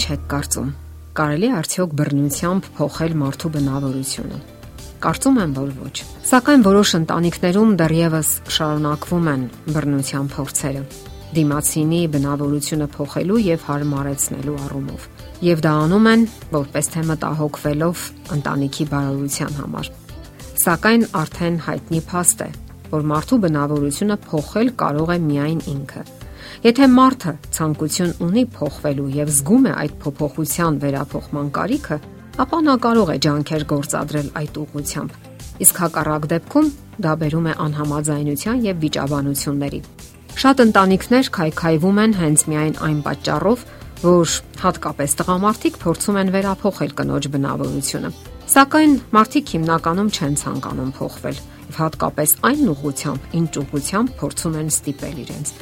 Ինչ եք կարծում։ Կարելի է արդյոք բռնությամբ փոխել մարդու բնավորությունը։ Կարծում եմ, որ ոչ։ Սակայն որոշ ընտանիքներում դեռևս շարունակվում են բռնության փորձերը դիմացինի բնավորությունը փոխելու եւ հարմարեցնելու առումով։ Եվ դա անում են որպես թե մտահոգվելով ընտանիքի բարօրության համար։ Սակայն արդեն հայտնի փաստ է, որ մարդու բնավորությունը փոխել կարող է միայն ինքը Եթե մարդը ցանկություն ունի փոխվելու եւ զգում է այդ փոփոխության վերափոխման կարիքը, ապա նա կարող է ջանքեր գործադրել այդ ուղղությամբ։ Իսկ հակառակ դեպքում դա բերում է անհամաձայնության եւ վիճաբանությունների։ Շատ ընտանիքներ քայքայվում են հենց միայն այն պատճառով, որ հատկապես տղամարդիկ փորձում են վերափոխել կնոջ բնավորությունը։ Սակայն մարդիկ հիմնականում չեն ցանկանում փոխվել հատկապես այն ուղությամբ, ինչ ուղությամբ փորձում են ստիպել իրենց։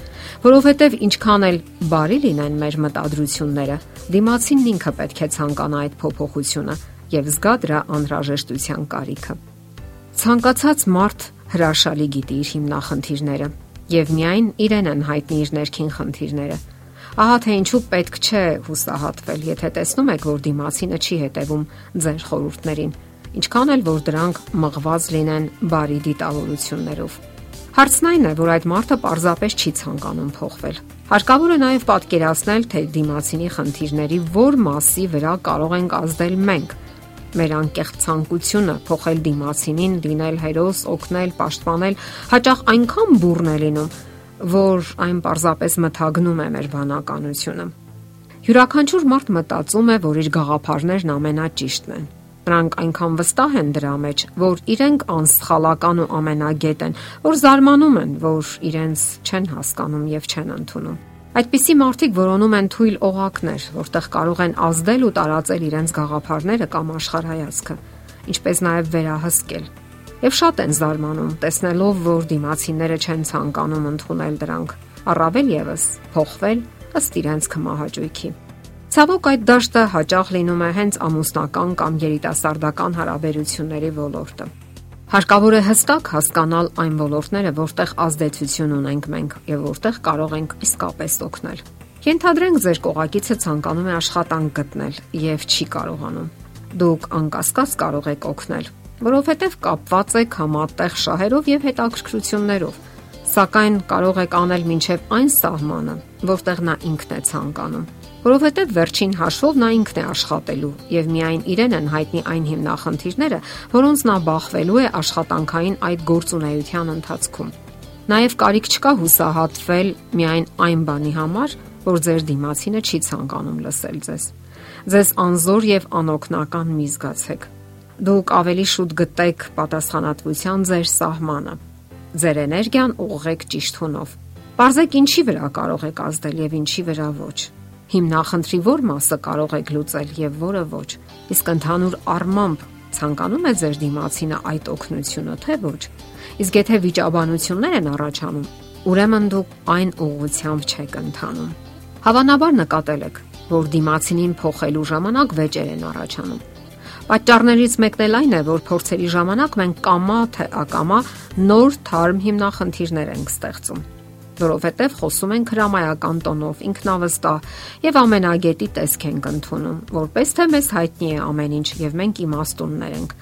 Որովհետև ինչքան էլ բարի լինեն մեր մտադրությունները, դիմացինն ինքը պետք է ցանկանա այդ փոփոխությունը եւ զգա դրա անհրաժեշտության կարիքը։ Ցանկացած մարդ հրաշալի գիտի իր հիմնախնդիրները եւ միայն իրեն են հայտնի իր ներքին խնդիրները։ Ահա թե ինչու պետք չէ հուսահատվել, եթե տեսնում եք, որ դիմացինը չի հետևում ձեր խորհուրդներին ինչքան էլ որ դրանք մղված լինեն բարի դիտավորություններով։ Հարցն այն է, որ այդ մարդը պարզապես չի ցանկանում փոխվել։ Հարկավոր է նաև պատկերացնել, թե դիմացինի խնդիրների որ մասի վրա կարող ենք ազդել մենք։ Մեր անկեղծ ցանկությունը փոխել դիմացինին, լինել հերոս, օգնել, պաշտպանել, հաճախ այնքան բուրն է լինում, որ այն պարզապես մթագնում է մեր բանականությունը։ Յուրաքանչյուր մարդ մտածում է, որ իր գաղափարներն ամենաճիշտն են Նրանք այնքան վստահ են դրա մեջ, որ իրենք անսխալական ու ամենագետ են, որ զարմանում են, որ իրենց չեն հասկանում եւ չեն ընդունում։ Այդպիսի մարդիկ որոնում են թույլ օղակներ, որտեղ կարող են ազդել ու տարածել իրենց գաղափարները կամ աշխարհայացքը, ինչպես նաև վերահսկել։ Եվ շատ են զարմանում, տեսնելով, որ դիմացիները չեն ցանկանում ընդունել դրանք, առավել եւս փոխվել ըստ իրենց կմահաճույքի։ Ցավոք այդ դաշտը հաճախ լինում է հենց ամուսնական կամ երիտասարդական հարաբերությունների ոլորտը։ Հարկավոր է հստակ հասկանալ այն ոլորտները, որտեղ ազդեցություն ունենք մենք եւ որտեղ կարող ենք իսկապես օգնել։ Ենթադրենք ձեր կողակիցը ցանկանում է աշխատանք գտնել եւ չի կարողանում։ Դուք անկասկած կարող եք օգնել, որովհետեւ կապված եք համատեղ շահերով եւ հետաքրքրություններով սակայն կարող եք անել մինչև այն սահմանը, որտեղ նա ինքն է ցանկանում որովհետև վերջին հաշվով նա ինքն է աշխատելու եւ միայն իրեն են հայտնի այն հիմնախնդիրները, որոնց նա բախվելու է աշխատանքային այդ գործունեության ընթացքում։ Նաև կարիք չկա հուսահատվել միայն այն բանի համար, որ ձեր դիմացինը չի ցանկանում լսել ձեզ։ Ձեզ անզոր եւ անօքնական մի զգացեք։ Դուք ավելի շուտ գտեք պատասխանատվության ձեր սահմանը։ Ձեր էներգիան ուղղեք ճիշտ հունով։ Պարզեք ինչի վրա կարող եք ազդել եւ ինչի վրա ոչ հիմնախնդրի ո՞ր մասը կարող եք լուծել եւ որը ոչ։ Իսկ ընդհանուր առմամբ ցանկանում է ձեր դիմացինը այդ օգնությունը, թե ոչ։ Իսկ եթե վիճաբանություններ են առաջանում, ուրեմն դուք այն ուղղությամբ չեք ընթանում։ Հավանաբար նկատել եք, որ դիմացինին փոխելու ժամանակ վեճեր են առաջանում։ Պատճառներից մեկն էլ այն է, որ փորձերի ժամանակ մենք կամա թե ակամա նոր թարմ հիմնախնդիրներ ենք ստեղծում որովհետև խոսում ենք հրամայական տոնով, ինքնավստահ եւ ամենագետի տեսք ենք ընդունում, որպես թե մեզ հայտնի է ամեն ինչ եւ մենք իմաստուններ ենք։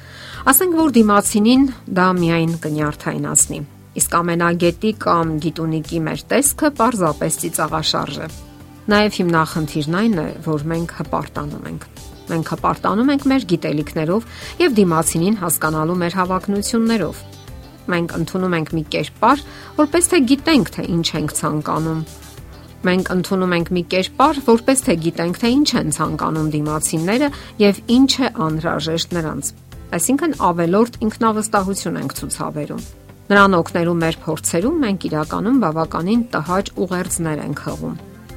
Ասենք որ դիմացինին դա միայն կնյարդայնացնի։ Իսկ ամենագետի կամ գիտունիկի մեր տեսքը պարզապես ծիծաղաշարժ է։ Նաև հիմնախնդիրն այն է, որ մենք հպարտանում ենք։ Մենք հպարտանում ենք մեր գիտելիքներով եւ դիմացինին հասկանալու մեր հավակնություններով Մենք ընդունում ենք մի կերպար, որպես թե գիտենք, թե ինչ ենք ցանկանում։ Մենք ընդունում ենք մի կերպար, որպես թե գիտենք, թե ինչ են ցանկանում դիմացինները եւ ինչ է անհրաժեշտ նրանց։ Այսինքն ավելորտ ինքնավստահություն ենք ցուցաբերում։ Նրան օգնելու մեր փորձերում մենք իրականում բավականին տհաճ ուղերձներ ենք հղում։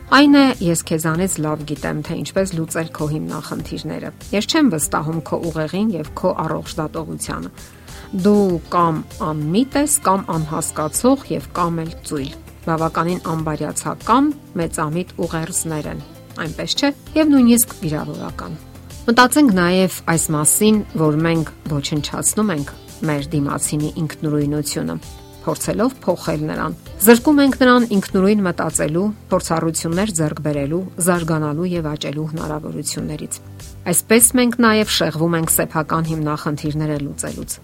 Այն է, ես քեզանից լավ գիտեմ, թե ինչպես լուծել քո հիմնախնդիրները։ Ես չեմ վստահում քո ուղեղին եւ քո առողջ դատողությանը դու կամ անմիտ ես, կամ անհասկացող եւ կամ էլ ծույլ։ Բավականին անբարյացակամ մեծամիտ ուղերձներ են։ Այնպես չէ, եւ նույնիսկ վիրավորական։ Մտածենք նաեւ այս մասին, որ մենք ոչնչացնում ենք մեր դիմացինի ինքնուրույնությունը։ փորձելով փոխել նրան։ Զրկում ենք նրան ինքնուրույն մտածելու, փորձառություններ ձեռք բերելու, զարգանալու եւ աճելու հնարավորություններից։ Այսպես մենք նաեւ շեղվում ենք սեփական հիմնախնդիրները լուծելուց։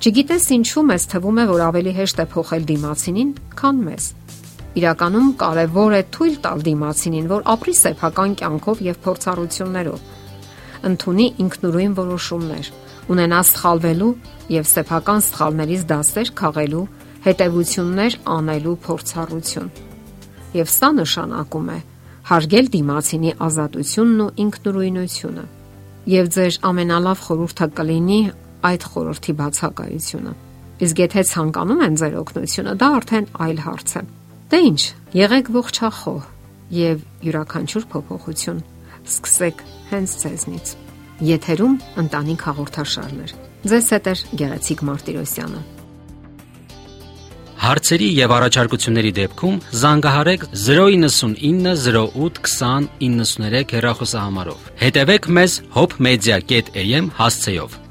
Չգիտես ինչու մեզ թվում է, որ ավելի հեշտ է փոխել դիմացինին, քան մեզ։ Իրականում կարևոր է թույլ տալ դիմացինին, որ ապրի սեփական կյանքով եւ փորձառություններով ընդունի ինքնուրույն որոշումներ, ունենա սխալվելու եւ սեփական սխալներից դասեր քաղելու, հետևություններ անելու փորձառություն։ Եվ սա նշանակում է հարգել դիմացինի ազատությունն ու ինքնուրույնությունը։ Եվ ձեր ամենալավ խորհուրդը կլինի այդ խորհրդի բացակայությունը։ Իսկ եթե ցանկանում են ձեր օգնությունը, դա արդեն այլ հարց է։ Դե ի՞նչ, եղեք ողջախոհ եւ յուրաքանչյուր փոփոխություն սկսեք հենց ձեզնից։ Եթերում ընտանիք հաղորդաշարներ։ Ձեզ հետ է Գեղեցիկ Մարտիրոսյանը։ Հարցերի եւ առաջարկությունների դեպքում զանգահարեք 099 08 20 93 հեռախոսահամարով։ Հետևեք մեզ hopmedia.am հասցեով։